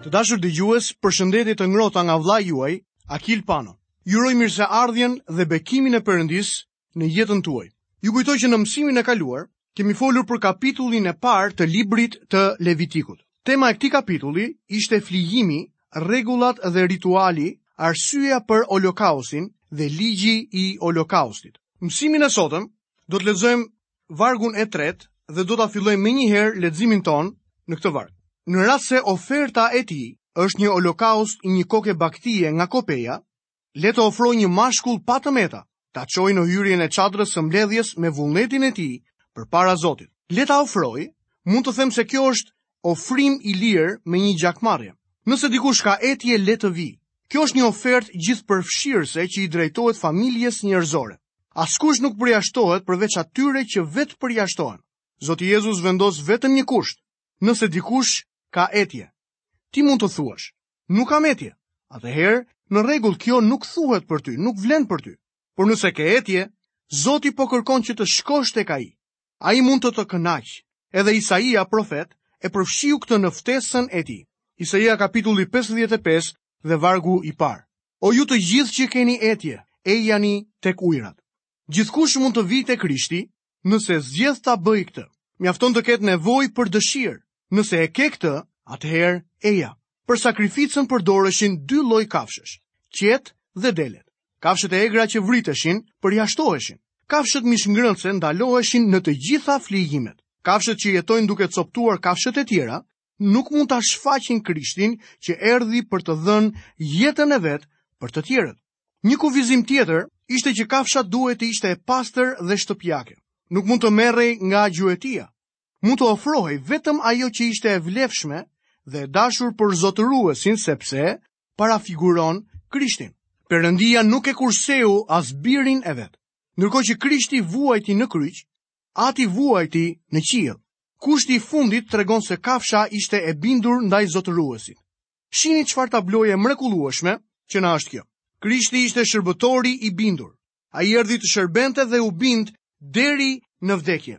Të dashur dëgjues, përshëndetje të ngrohta nga vllai juaj, Akil Pano. Ju uroj mirëseardhjen dhe bekimin e Perëndisë në jetën tuaj. Ju kujtoj që në mësimin e kaluar kemi folur për kapitullin e parë të librit të Levitikut. Tema e këtij kapitulli ishte flijimi, rregullat dhe rituali, arsyeja për Holokaustin dhe ligji i Holokaustit. Mësimin e sotëm do të lexojmë vargun e tretë dhe do ta fillojmë menjëherë leximin tonë në këtë varg. Në rast se oferta e tij është një holokaust i një koke bagëtie nga kopeja, le të ofrojë një mashkull pa të meta, ta çojë në hyrjen e çadrës së mbledhjes me vullnetin e tij përpara Zotit. Le ta ofrojë, mund të them se kjo është ofrim i lirë me një gjakmarrje. Nëse dikush ka etje le të vijë. Kjo është një ofertë gjithëpërfshirëse që i drejtohet familjes njerëzore. Askush nuk përjashtohet përveç atyre që vetë përjashtohen. Zoti Jezus vendos vetëm një kusht, nëse dikush ka etje. Ti mund të thuash, nuk kam etje. Atëherë, në rregull kjo nuk thuhet për ty, nuk vlen për ty. Por nëse ke etje, Zoti po kërkon që të shkosh tek ai. Ai mund të të kënaqë. Edhe Isaia, profet, e përfshiu këtë në ftesën e tij. Isaia kapitulli 55, dhe vargu i parë. O ju të gjithë që keni etje, ejani tek ujërat. Gjithkush mund të vijë tek Krishti, nëse zgjedh ta bëjë këtë. Mjafton të ketë nevojë për dëshirë. Nëse e ke këtë, atëherë eja. Për sakrificën përdoreshin dy lloj kafshësh, qetë dhe delet. Kafshët e egra që vriteshin, përjashtoheshin. Kafshët mishngrënëse ndaloheshin në të gjitha flijimet. Kafshët që jetojnë duke copëtuar kafshët e tjera, nuk mund ta shfaqin Krishtin që erdhi për të dhënë jetën e vet për të tjerët. Një kufizim tjetër ishte që kafsha duhej të ishte e pastër dhe shtëpiake. Nuk mund të merrej nga gjuetia. Mund të ofrohej vetëm ajo që ishte e vlefshme dhe e dashur për zotëruesin sepse parafiguron Krishtin. Perëndia nuk e kurseu as birin e vet. Ndërkohë që Krishti vuajti në kryq, Ati vuajti në qiell. Kushti i fundit tregon se kafsha ishte e bindur ndaj zotëruesit. Shihni çfarë tabloje e mrekullueshme që na është kjo. Krishti ishte shërbëtori i bindur. Ai erdhi të shërbente dhe u bind deri në vdekje.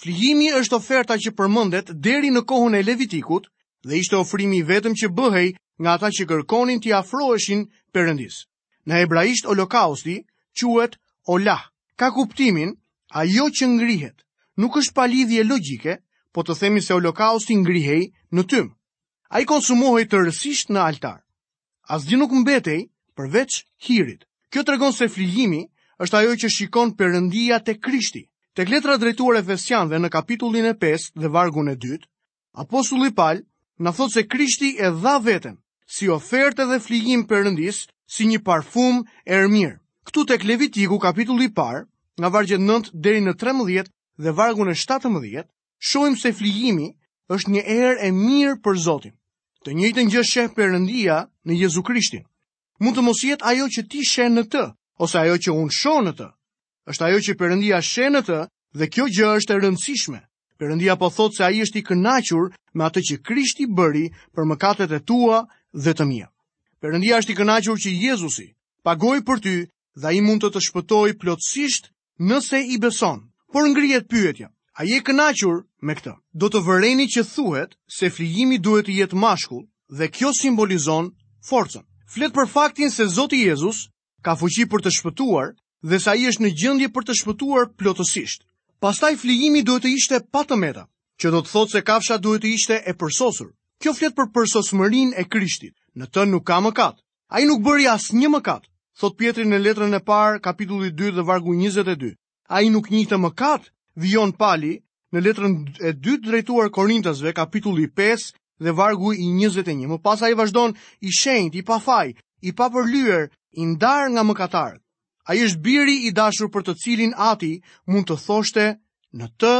Flijimi është oferta që përmendet deri në kohën e Levitikut dhe ishte ofrimi i vetëm që bëhej nga ata që kërkonin t'i afroheshin Perëndisë. Në hebraisht holokausti quhet olah. Ka kuptimin ajo që ngrihet. Nuk është pa lidhje logjike, po të themi se holokausti ngrihej në tym. Ai konsumohej tërësisht në altar. Asgjë nuk mbetej përveç hirit. Kjo tregon se flijimi është ajo që shikon Perëndia te Krishti. Tek letra drejtuar Efesianëve në kapitullin e 5 dhe vargun e 2, Apostulli Pal na thotë se Krishti e dha veten si ofertë dhe flijim Perëndisë si një parfum erëmirë. Këtu tek Levitiku kapitulli i parë, nga vargjet 9 deri në 13 dhe vargun e 17, shohim se flijimi është një erë e mirë për Zotin. Të njëjtën gjë sheh Perëndia në Jezu Krishtin. Mund të mos jetë ajo që ti sheh në të, ose ajo që unë shoh në të, Është ajo që Perëndia sheh në të dhe kjo gjë është e rëndësishme. Perëndia po thotë se ai është i kënaqur me atë që Krishti bëri për mëkatet e tua dhe të mia. Perëndia është i kënaqur që Jezusi pagoi për ty dhe ai mund të të shpëtojë plotësisht nëse i beson. Por ngrihet pyetja, a je kënaqur me këtë? Do të vëreni që thuhet se flijimi duhet të jetë mashkull dhe kjo simbolizon forcën. Flet për faktin se Zoti Jezus ka fuqi për të shpëtuar dhe se ai është në gjendje për të shpëtuar plotësisht. Pastaj flijimi duhet të ishte pa të meta, që do të thotë se kafsha duhet të ishte e përsosur. Kjo flet për përsosmërinë e Krishtit. Në të nuk ka mëkat. Ai nuk bëri asnjë mëkat, thotë Pjetri në letrën e parë, kapitulli 2 dhe vargu 22. Ai nuk njihte mëkat, vijon Pali në letrën e dytë drejtuar Korintasve, kapitulli 5 dhe vargu i 21. Më pas ai vazhdon i shenjtë, i pafaj, i papërlyer, i ndarë nga mëkatarët. Ai është biri i dashur për të cilin Ati mund të thoshte në të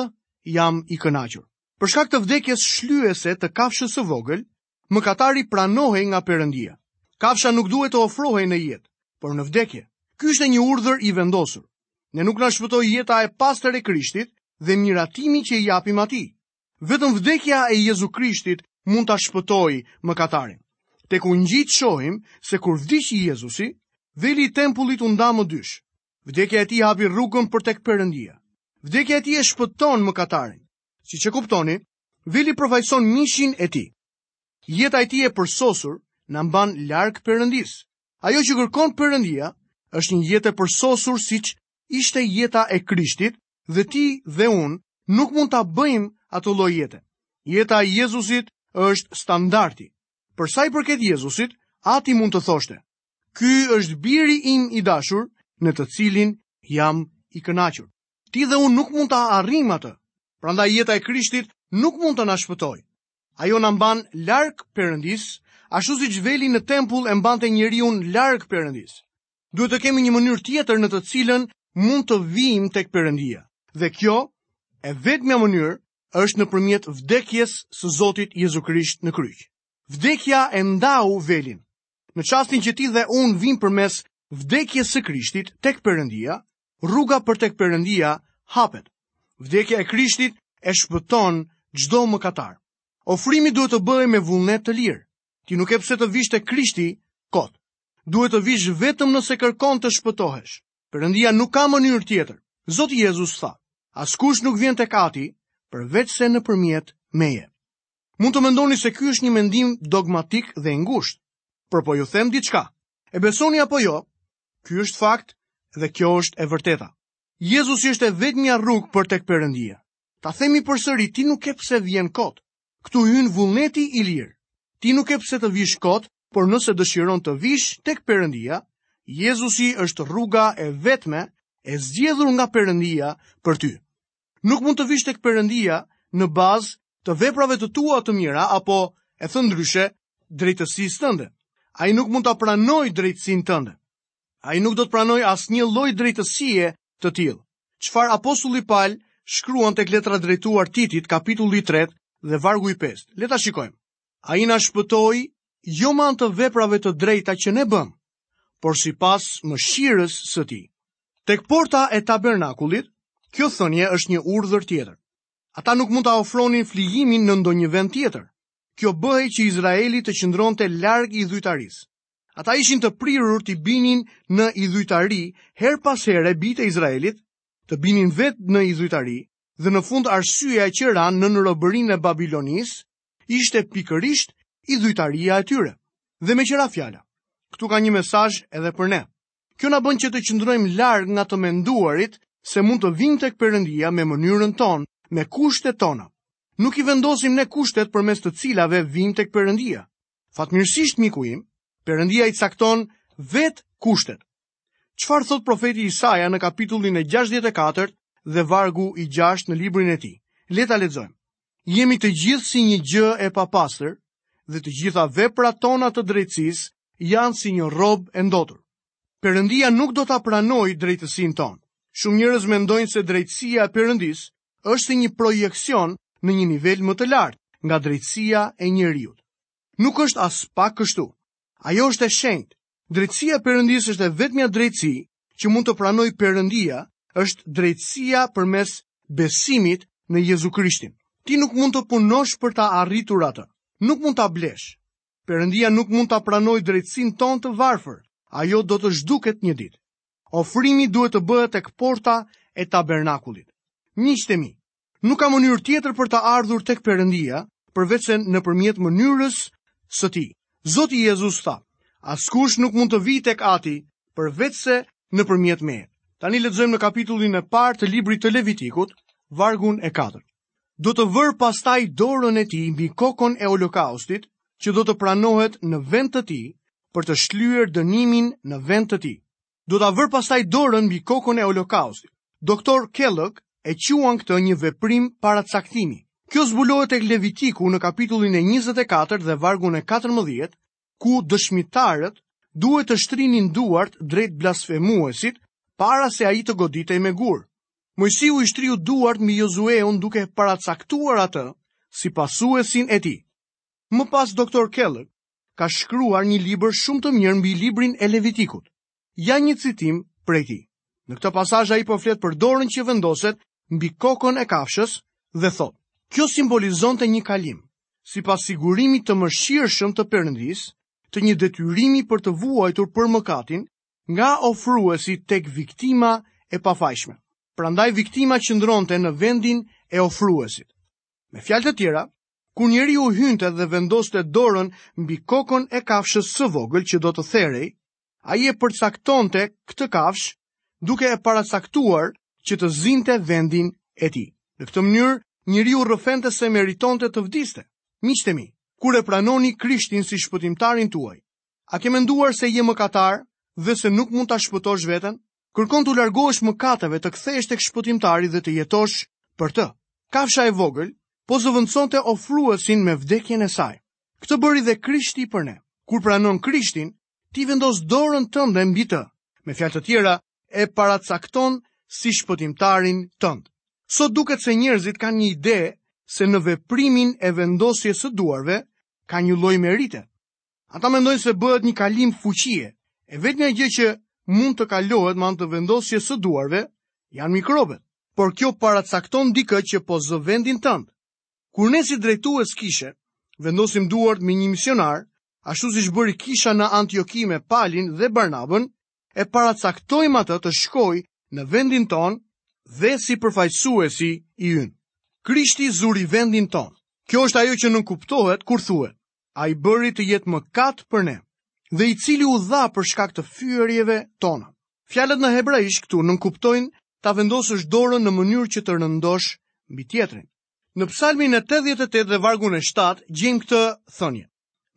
jam i kënaqur. Për shkak të vdekjes shlyese të kafshës së vogël, Mëkatari pranohej nga Perëndia. Kafsha nuk duhet të ofrohej në jetë, por në vdekje. Ky ishte një urdhër i vendosur. Ne nuk na shpëtoi jeta e pastër e Krishtit dhe miratimi që i japim atij. Vetëm vdekja e Jezu Krishtit mund ta shpëtojë mëkatarin. Tek ungjijtë shohim se kur vdiq Jezusi, veli i tempullit u nda më dysh. Vdekja e tij hapi rrugën për tek Perëndia. Vdekja e tij e shpëton mëkatarin. Siç e kuptoni, Veli përfaqëson mishin e tij. Jeta e tij e përsosur na mban larg Perëndisë. Ajo që kërkon Perëndia është një jetë e përsosur siç ishte jeta e Krishtit dhe ti dhe unë nuk mund ta bëjmë atë lloj jete. Jeta e Jezusit është standardi. Për sa i përket Jezusit, ati mund të thoshte: Ky është biri im i dashur, në të cilin jam i kënaqur. Ti dhe unë nuk mund ta arrijmë atë. Prandaj jeta e Krishtit nuk mund të na shpëtojë. Ajo na mban larg Perëndisë, ashtu siç veli në tempull e mbante njeriun larg Perëndisë. Duhet të kemi një mënyrë tjetër në të cilën mund të vijmë tek Perëndia. Dhe kjo e vetmja mënyrë është nëpërmjet vdekjes së Zotit Jezu Krisht në kryq. Vdekja e ndau velin. Në çastin që ti dhe unë vijmë përmes vdekjes së Krishtit tek Perëndia, rruga për tek Perëndia hapet. Vdekja e Krishtit e shpëton çdo mëkatar. Ofrimi duhet të bëhej me vullnet të lirë. Ti nuk ke pse të vish te Krishti kot. Duhet të vish vetëm nëse kërkon të shpëtohesh. Perëndia nuk ka mënyrë tjetër. Zoti Jezus tha: Askush nuk vjen tek Ati përveçse nëpërmjet meje. Mund të mendoni se ky është një mendim dogmatik dhe i ngushtë, por po ju them diçka. E besoni apo jo, Ky është fakt dhe kjo është e vërteta. Jezusi është e vetmja rrugë për tek Perëndia. Ta themi përsëri, ti nuk ke pse vjen kot. Këtu hyn vullneti i lirë. Ti nuk ke pse të vish kot, por nëse dëshiron të vish tek Perëndia, Jezusi është rruga e vetme e zgjedhur nga Perëndia për ty. Nuk mund të vish tek Perëndia në bazë të veprave të tua të mira apo e thënë ndryshe drejtësisë tënde. Ai nuk mund ta pranojë drejtësinë tënde. Ai nuk do të pranojë asnjë lloj drejtësie të tillë. Çfarë apostulli Pal shkruan tek letra drejtuar Titit, kapitulli 3 dhe vargu i 5. Le ta shikojmë. Ai na shpëtoi, jo me anë të veprave të drejta që ne bëmë, por sipas mëshirës së tij. Tek porta e tabernakullit, kjo thënie është një urdhër tjetër. Ata nuk mund ta ofronin flijimin në ndonjë vend tjetër. Kjo bëhej që Izraeli të qëndronte larg idhujtarisë. Ata ishin të prirur të binin në idhujtari, herë pas here bijtë e Izraelit, të binin vetë në idhujtari, dhe në fund arsyeja që ranë nën robërinë e Babilonisë, ishte pikërisht idhujtaria e tyre. Dhe meqë ra fjala, këtu ka një mesazh edhe për ne. Kjo na bën që të qëndrojmë larg nga të menduarit se mund të vijmë tek Perëndia me mënyrën tonë, me kushtet tona. Nuk i vendosim ne kushtet përmes të cilave vijmë tek Perëndia. Fatmirësisht miku im, Perëndia i cakton vetë kushtet. Çfarë thotë profeti Isaja në kapitullin e 64 dhe vargu i 6 në librin e tij? Le ta lexojmë. Jemi të gjithë si një gjë e papastër dhe të gjitha veprat tona të drejtësisë janë si një rrobë e ndotur. Perëndia nuk do ta pranojë drejtësinë tonë. Shumë njerëz mendojnë se drejtësia e Perëndisë është si një projeksion në një nivel më të lartë nga drejtësia e njeriut. Nuk është aspak kështu. Ajo është e shenjtë Drejtësia e Perëndisë është e vetmja drejtësi që mund të pranojë Perëndia, është drejtësia përmes besimit në Jezu Krishtin. Ti nuk mund të punosh për ta arritur atë. Nuk mund ta blesh. Perëndia nuk mund ta pranojë drejtësinë tonë të varfër. Ajo do të zhduket një ditë. Ofrimi duhet të bëhet tek porta e tabernakullit. Miqtë e mi, Nuk ka mënyrë tjetër për të ardhur tek Perëndia përveç se nëpërmjet mënyrës së tij. Zoti Jezus tha: Askush nuk mund të vijë tek Ati përveç se nëpërmjet meje. Tani lexojmë në kapitullin e parë të librit të Levitikut, vargun e 4. Do të vërë pastaj dorën e tij mbi kokën e holokaustit, që do të pranohet në vend të tij, për të shlyer dënimin në vend të tij. do ta vërë pastaj dorën mbi kokën e Holokaustit. Doktor Kellogg e quan këtë një veprim paracaktimi. Kjo zbulohet te Levitiku në kapitullin e 24 dhe vargun e 14, ku dëshmitarët duhet të shtrinin duart drejt blasfemuesit para se ai të goditej me gurë. Moisiu i shtriu duart mbi Jozueun duke e paracaktuar atë si pasuesin e tij. Më pas doktor Kellogg ka shkruar një libër shumë të mirë mbi librin e Levitikut. Ja një citim prej tij. Në këtë pasazh ai po flet për dorën që vendoset mbi kokën e kafshës dhe thotë: Kjo simbolizonte një kalim, sipas sigurimit të mëshirshëm të Perëndisë, të një detyrimi për të vuajtur për mëkatin nga ofruesi tek viktima e pafajshme. Prandaj viktima qëndronte në vendin e ofruesit. Me fjalë të tjera, Kur njeriu hynte dhe vendoste dorën mbi kokën e kafshës së vogël që do të therej, ai e përcaktonte këtë kafshë duke e paracaktuar që të zinte vendin e tij. Në këtë mënyrë, njeriu rrëfente se meritonte të vdiste. Miqtë e mi, kur e pranoni Krishtin si shpëtimtarin tuaj, a ke menduar se je mëkatar dhe se nuk mund ta shpëtosh veten? Kërkon t'u largohesh mëkateve, të kthehesh tek shpëtimtari dhe të jetosh për të. Kafsha e vogël po zëvendësonte ofruesin me vdekjen e saj. Këtë bëri dhe Krishti për ne. Kur pranon Krishtin, ti vendos dorën tënde mbi të. Me fjalë të tjera, e paracakton si shpëtimtarin tënd. Sot duket se njerëzit kanë një ide se në veprimin e vendosjes së duarve ka një lloj merite. Ata mendojnë se bëhet një kalim fuqie. E vetmja gjë që mund të kalohet me anë të vendosjes së duarve janë mikrobet. Por kjo paracakton dikë që po zë vendin tënd. Kur ne si drejtues kishe vendosim duart mbi një misionar, ashtu siç bëri kisha në Antioki me Palin dhe Barnabën, e paracaktojmë atë të shkojë në vendin tonë dhe si përfaqësuesi ynë. Krishti zuri vendin tonë. Kjo është ajo që nënkuptohet kur thuhet. ai e bëri të jetë mëkat për ne, dhe i cili u dha për shkak të fyerjeve tona. Fjalët në hebraisht këtu nënkuptojnë ta vendosësh dorën në mënyrë që të rëndosh mbi tjetrin. Në psalmin e 88 dhe vargun e 7 gjejmë këtë thënie.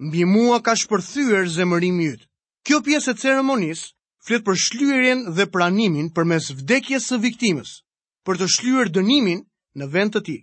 Mbi mua ka shpërthyer zemërimi yt. Kjo pjesë e ceremonisë flet për shlyerjen dhe pranimin përmes vdekjes së viktimës. për të shlyer dënimin në vend të tij.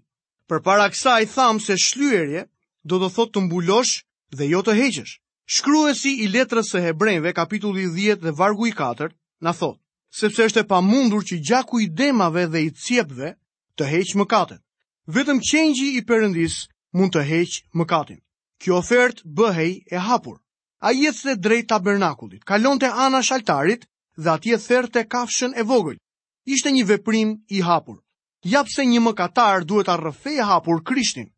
Përpara kësaj thamë se shlyerje do të thotë të mbulosh dhe jo të heqësh. Shkruesi i letrës së hebrenjve kapitulli 10 dhe vargu i 4 na thotë, sepse është e pamundur që gjaku i demave dhe i cjepve të heqë mëkatet. Vetëm qengji i Perëndisë mund të heqë mëkatin. Kjo ofertë bëhej e hapur. Ai ecte drejt tabernakullit, kalonte anash altarit dhe atje therte kafshën e vogël. Ishte një veprim i hapur. Ja pse një mëkatar duhet ta rrëfejë hapur Krishtin.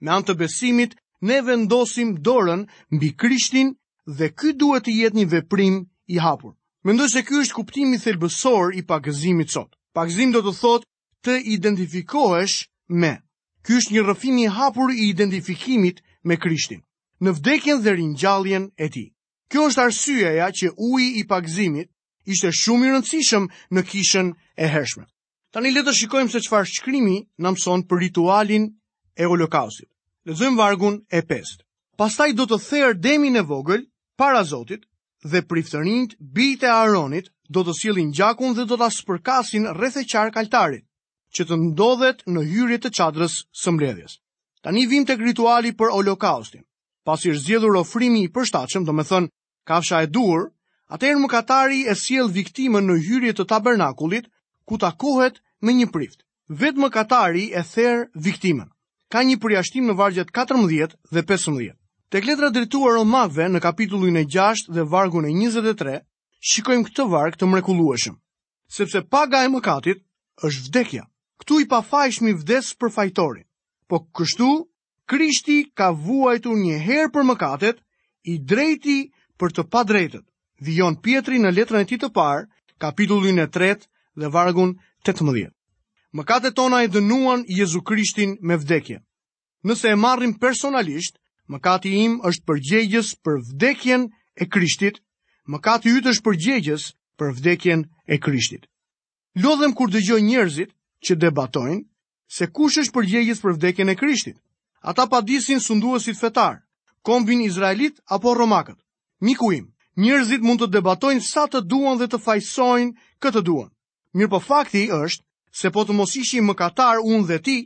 Me anë të besimit, ne vendosim dorën mbi Krishtin dhe ky duhet të jetë një veprim i hapur. Mendoj se ky është kuptimi thelbësor i pagëzimit sot. Pagëzim do të thotë të identifikohesh me. Ky është një rrëfim i hapur i identifikimit me Krishtin, në vdekjen dhe ringjalljen e tij. Kjo është arsyeja që uji i pagëzimit ishte shumë i rëndësishëm në kishën e hershme. Tani le të shikojmë se çfarë shkrimi na mëson për ritualin e Holokaustit. Lexojmë vargun e 5. Pastaj do të therë demin e vogël para Zotit dhe priftërinjtë bijtë e Aaronit do të sjellin gjakun dhe do ta spërkasin rreth e qark altarit, që të ndodhet në hyrje të çadrës së mbledhjes. Tani vijmë tek rituali për Holokaustin. Pasi është zgjedhur ofrimi i përshtatshëm, domethënë kafsha e duhur, atëherë mëkatari e sjell viktimën në hyrje të tabernakullit, ku takohet me një prift. Vetë mëkatari e ther viktimën. Ka një përjashtim në vargjet 14 dhe 15. Tek letra drejtuar romakëve në kapitullin e 6 dhe vargun e 23, shikojmë këtë varg të mrekullueshëm. Sepse paga e mëkatit është vdekja. Këtu i pafajshmi vdes për fajtorin. Po kështu Krishti ka vuajtur një herë për mëkatet, i drejti për të padrejtët, vijon Pjetri në letrën e tij të parë, kapitullin e tretë dhe vargun 18. Mëkatet tona e dënuan Jezu Krishtin me vdekje. Nëse e marrim personalisht, mëkati im është përgjegjës për vdekjen e Krishtit, mëkati yt është përgjegjës për vdekjen e Krishtit. Lodhem kur dëgjoj njerëzit që debatojnë se kush është përgjegjës për vdekjen e Krishtit. Ata padisin sunduesit fetarë, kombin izraelit apo romakët. Miku im, njerëzit mund të debatojnë sa të duan dhe të fajësojnë kë të duan. Mirëpo fakti është se po të mos ishim mëkatarë unë dhe ti,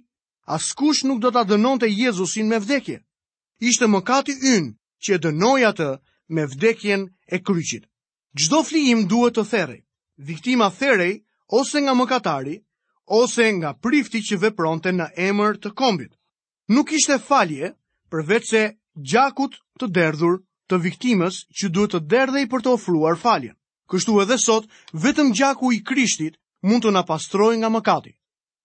askush nuk do ta dënonte Jezusin me vdekje. Ishte mëkati ynë që e dënoi atë me vdekjen e kryqit. Çdo flijim duhet të therej. Viktima therej ose nga mëkatari, ose nga prifti që vepronte në emër të kombit. Nuk kishte falje përveçse gjakut të derdhur të viktimës që duhet të derdhej për të ofruar faljen. Kështu edhe sot, vetëm gjaku i Krishtit mund të na pastrojë nga mëkati.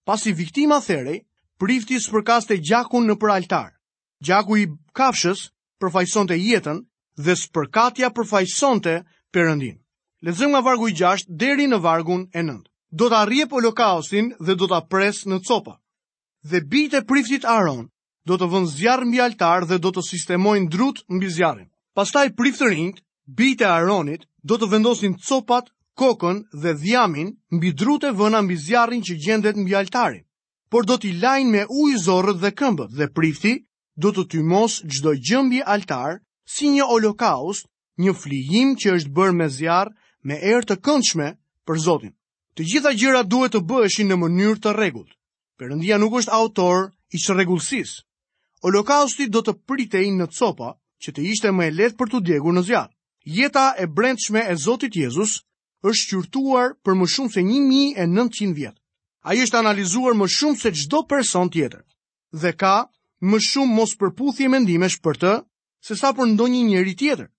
Pasi viktima therej, prifti spërkaste gjakun nëpër altar. Gjaku i kafshës përfaqësonte jetën dhe spërkatja përfaqësonte Perëndinë. Lexojmë nga vargu i 6 deri në vargun e 9. Do ta rrjepë holokaustin dhe do ta presë në copa. Dhe bijtë e priftit Aaron do të vënë zjarr mbi altar dhe do të sistemojnë drutë mbi zjarrin. Pastaj priftërinjtë, bijtë e Aaronit, do të vendosin copat, kokën dhe dhjamin mbi drutë e vëna mbi zjarrin që gjendet mbi altarin. por do t'i lajnë me ujë zorrët dhe këmbët dhe prifti do të tymosë çdo gjë mbi altar si një holokaust, një flijim që është bërë me zjarr me erë të këndshme për Zotin. Të gjitha gjërat duhet të bëheshin në mënyrë të rregullt. Perëndia nuk është autor i çrregullsisë. Holokausti do të pritej në copa që të ishte më e lehtë për t'u djegur në zjarr. Jeta e brendshme e Zotit Jezus është shqyrtuar për më shumë se 1900 vjet. Ai është analizuar më shumë se çdo person tjetër dhe ka më shumë mospërputhje mendimesh për të sesa për ndonjë njeri tjetër.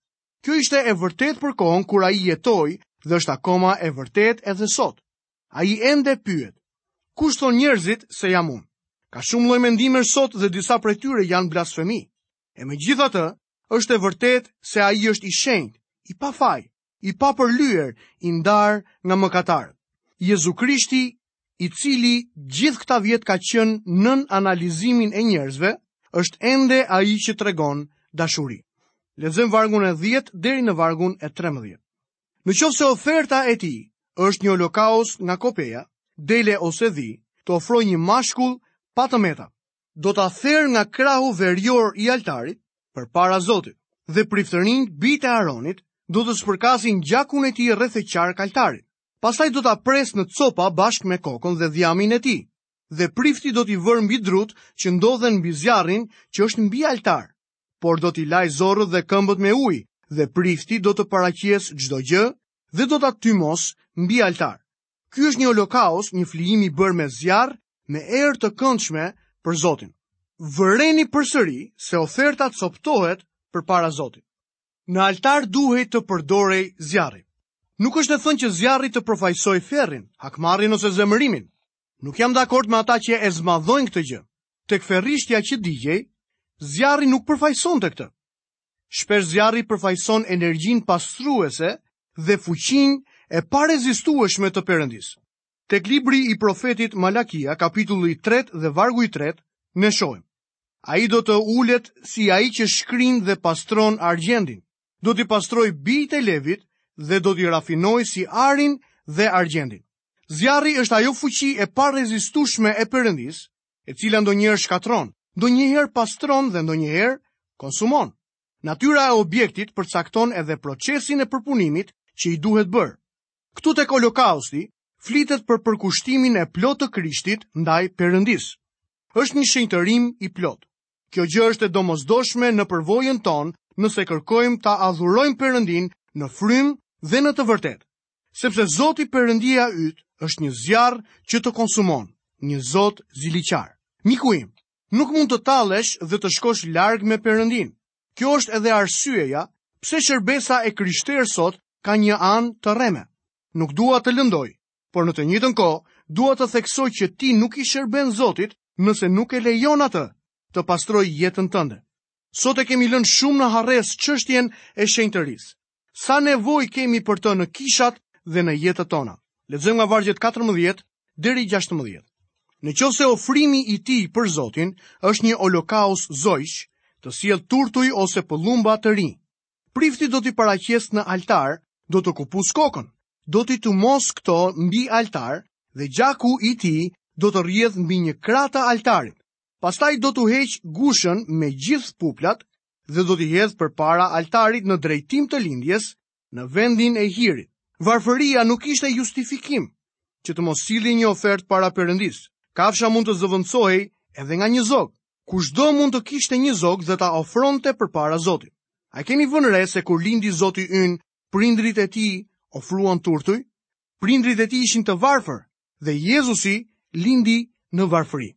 Kjo ishte e vërtetë për kohën kur ai jetoi dhe është akoma e vërtetë edhe sot. Ai ende pyet, kush thonë njerëzit se jam unë? Ka shumë lloj mendimesh sot dhe disa prej tyre janë blasfemi. E megjithatë, është e vërtetë se ai është i shenjtë, i pafaj, i papërlyer, i ndarë nga mëkatarët. Jezu Krishti, i cili gjithë këta vjet ka qenë nën analizimin e njerëzve, është ende ai që tregon dashuri. Lexojmë vargun e 10 deri në vargun e 13. Në qoftë se oferta e tij është një holokaust nga kopeja, dele ose dhi, të ofrojë një mashkull pa të meta. do ta therë nga krahu verior i altarit përpara Zotit, dhe priftërinjtë bijtë e Aaronit do të spërkasin gjakun e tij rreth e qark altarit. Pastaj do ta presë në copa bashkë me kokën dhe dhjamin e tij, dhe prifti do t'i vërë mbi drutë që ndodhen mbi zjarrin që është mbi altar, por do t'i lajë zorrët dhe këmbët me ujë, dhe prifti do të paraqesë çdo gjë dhe do ta tymosë mbi altar. Ky është një holokaust, një flijim i bërë me zjarr, me erë të këndshme për Zotin. Vëreni përsëri se oferta copëtohet përpara Zotit. Në altar duhej të përdorej zjarri. Nuk është e thënë që zjarri të përfaqësojë ferrin, hakmarrjen ose zemërimin. Nuk jam dakord me ata që e zmadhojnë këtë gjë. Tek ferrishtja që digjej, zjarri nuk përfaqësonte këtë. Shpesh zjarri përfaqëson energjinë pastruese dhe fuqinë e parezistueshme të Perëndisë. Tek libri i profetit Malakia, kapitulli i tretë dhe vargu i tretë, ne shohim. Ai do të ulet si ai që shkrin dhe pastron argjendin, do t'i pastrojë bijtë e Levit dhe do t'i rafinojë si arin dhe argjendin. Zjarri është ajo fuqi e parezistueshme e Perëndisë e cila ndonjëherë shkatërron, ndonjëherë pastron dhe ndonjëherë konsumon. Natyra e objektit përcakton edhe procesin e përpunimit që i duhet bërë. Këtu tek olokausti, flitet për përkushtimin e plotë të Krishtit ndaj Perëndisë. Është një shenjtërim i plotë. Kjo gjë është e domosdoshme në përvojën tonë nëse kërkojmë ta adhurojmë Perëndinë në frymë dhe në të vërtetë. Sepse Zoti Perëndia yt është një zjarr që të konsumon, një Zot ziliqar. Miku im, nuk mund të tallesh dhe të shkosh larg me Perëndinë. Kjo është edhe arsyeja pse shërbesa e krishterë sot ka një anë të rreme. Nuk dua të të lëndoj, por në të njëjtën kohë dua të theksoj që ti nuk i shërben Zotit nëse nuk e lejon atë të pastrojë jetën tënde. Sot e kemi lënë shumë në harresë çështjen e shenjtërisë. Sa nevojë kemi për të në kishat dhe në jetët tona. Lexojmë nga vargjet 14 deri 16. Në qoftë se ofrimi i tij për Zotin është një olokaust zogjsh, të sjellë turtuj ose pëllumba të rinj, prifti do t'i paraqesë në altar, do t'u këpusë kokën, do t'i tymosë këto mbi altar dhe gjaku i tij do të rrjedhë mbi një krah të altarit. Pastaj do t'u heqë gushën me gjithë puplat dhe do t'i hedhë përpara altarit në drejtim të lindjes në vendin e hirit. Varfëria nuk ishte justifikim që të mos sillje një ofertë para Perëndisë. Kafsha mund të zëvendësohej edhe nga një zog. Kushdo mund të kishte një zog dhe ta ofronte përpara Zotit. A keni vënë re, se kur lindi Zoti ynë, prindërit e tij ofruan turtuj? Prindërit e tij ishin të varfër dhe Jezusi lindi në varfëri.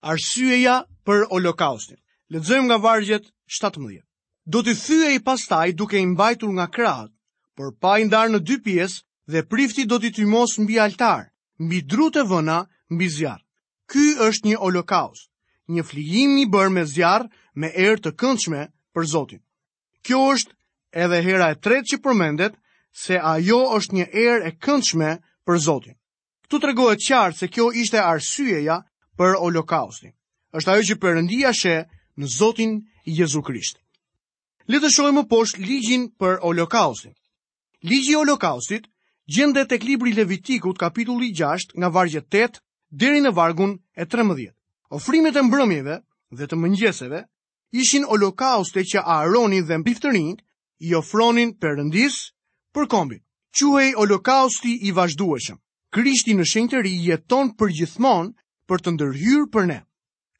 Arsyeja për Holokaustin. Lexojmë nga vargjet 17. Do t'i thyejë pastaj duke i mbajtur nga krahët, por pa i ndarë në dy pjesë dhe prifti do t'i tymosë mbi altar, mbi drutë e vëna, mbi zjarr. Ky është një olokaust, një flijim i bërë me zjarr me erë të këndshme për Zotin. Kjo është edhe hera e tretë që përmendet se ajo është një erë e këndshme për Zotin. Këtu tregohet qartë se kjo ishte arsyeja për Holokaustin. Është ajo që Perëndia sheh në Zotin Jezu Krisht. Le të shohim më poshtë ligjin për Holokaustin. Ligji i Holokaustit gjendet tek libri i Levitikut kapitulli 6 nga vargu 8 deri në vargun e 13. Ofrimet e mbrëmjeve dhe të mëngjeseve ishin holokauste që Aaroni dhe priftërinjtë i ofronin Perëndisë për kombin. Quhej holokausti i vazhdueshëm. Krishti në shenjtëri jeton përgjithmonë për të ndërhyrë për ne.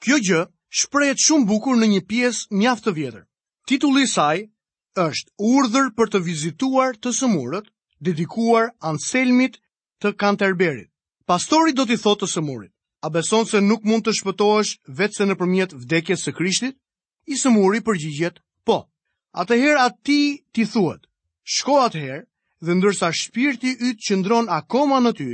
Kjo gjë shprehet shumë bukur në një pjesë mjaft të vjetër. Titulli i saj është Urdhër për të vizituar të sëmurët, dedikuar Anselmit të Kanterberit. Pastori do t'i thotë të sëmurit, a beson se nuk mund të shpëtohesh veçse nëpërmjet vdekjes së Krishtit? I sëmuri përgjigjet, po. Atëherë atij t'i thuhet, shko atëherë dhe ndërsa shpirti yt qëndron akoma në ty,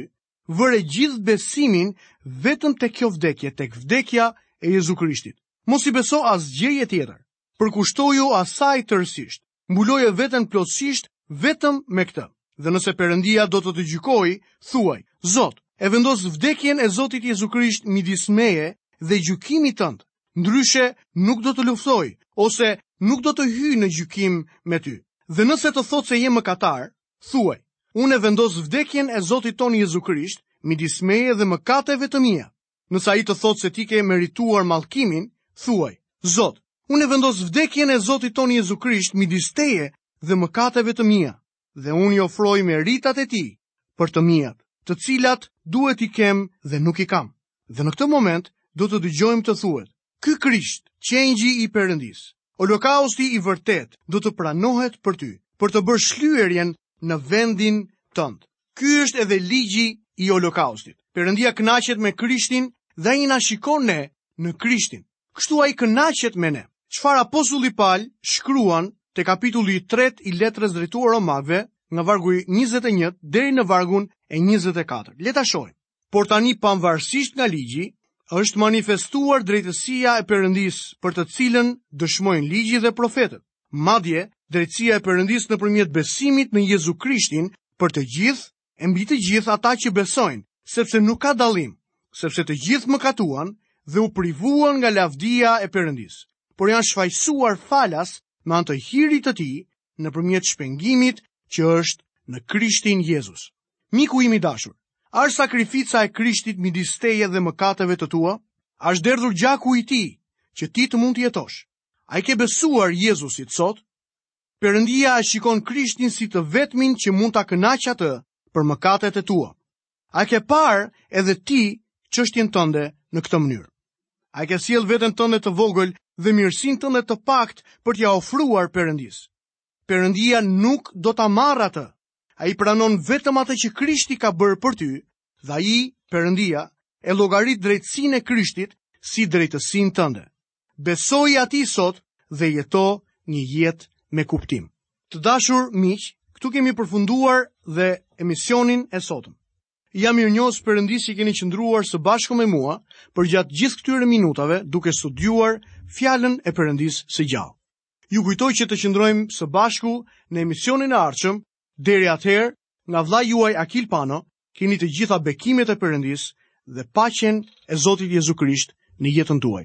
vëre gjithë besimin vetëm te kjo vdekje, tek vdekja e Jezu Krishtit. Mos i beso asgjëje tjetër, përkushtoju asaj tërësisht. mbuloje veten plotësisht vetëm me këtë. Dhe nëse Perëndia do të të gjykojë, thuaj: Zot, e vendos vdekjen e Zotit Jezu Krisht midis meje dhe gjykimit tënd. Ndryshe nuk do të luftoj ose nuk do të hyj në gjykim me ty. Dhe nëse të thotë se je mëkatar, thuaj: Unë e vendos vdekjen e Zotit tonë Jezu Krisht midis meje dhe mëkateve të mia. Nëse ai të thotë se ti ke merituar mallkimin, thuaj, Zot, unë e vendos vdekjen e Zotit tonë Jezu Krisht midis teje dhe mëkateve të mia, dhe unë i ofroj meritat e tij për të miat, të cilat duhet t'i kem dhe nuk i kam. Dhe në këtë moment do të dëgjojmë të thuhet, Ky Krisht, qengji i Perëndisë, holokausti i vërtetë do të pranohet për ty, për të bërë shlyerjen në vendin tënd. Ky është edhe ligji i holokaustit. Perëndia kënaqet me Krishtin dhe ai na shikon ne në Krishtin. Kështu ai kënaqet me ne. Çfarë apostulli Pal shkruan te kapitulli i 3 i letrës drejtuar Romakëve, nga vargu 21 deri në vargun e 24. Le ta shohim. Por tani pavarësisht nga ligji, është manifestuar drejtësia e Perëndisë për të cilën dëshmojnë ligji dhe profetët. Madje, drejtësia e Perëndisë nëpërmjet besimit në Jezu Krishtin për të gjithë e mbi të gjithë ata që besojnë, sepse nuk ka dallim, sepse të gjithë mëkatuan dhe u privuan nga lavdia e Perëndisë, por janë shfajësuar falas me anë të hirit të tij nëpërmjet shpengimit që është në Krishtin Jezus. Miku im i dashur, a është sakrifica e Krishtit midis teje dhe mëkateve të tua? A është derdhur gjaku i tij që ti të mund të jetosh? A i ke besuar Jezusit sot? Perëndia e shikon Krishtin si të vetmin që mund ta kënaqë atë për mëkatet e tua. A e ke parë edhe ti çështjen tënde në këtë mënyrë? A ke sjellë veten tënde të vogël dhe mirësinë tënde të paktë për t'ia ofruar Perëndisë? Perëndia nuk do ta marrë atë. Ai pranon vetëm atë që Krishti ka bërë për ty, dhe ai, Perëndia, e llogarit drejtësinë e Krishtit si drejtësinë tënde. Besoji atij sot dhe jeto një jetë me kuptim. Të dashur miq, këtu kemi përfunduar dhe emisionin e sotëm. Jam mirënjohës Perëndisë që keni qëndruar së bashku me mua përgjatë gjithë këtyre minutave duke studiuar fjalën e Perëndisë së gjallë. Ju kujtoj që të qëndrojmë së bashku në emisionin e ardhshëm, deri atëherë nga vëllai juaj Akil Pano, keni të gjitha bekimet e Perëndisë dhe paqen e Zotit Jezu Krisht në jetën tuaj.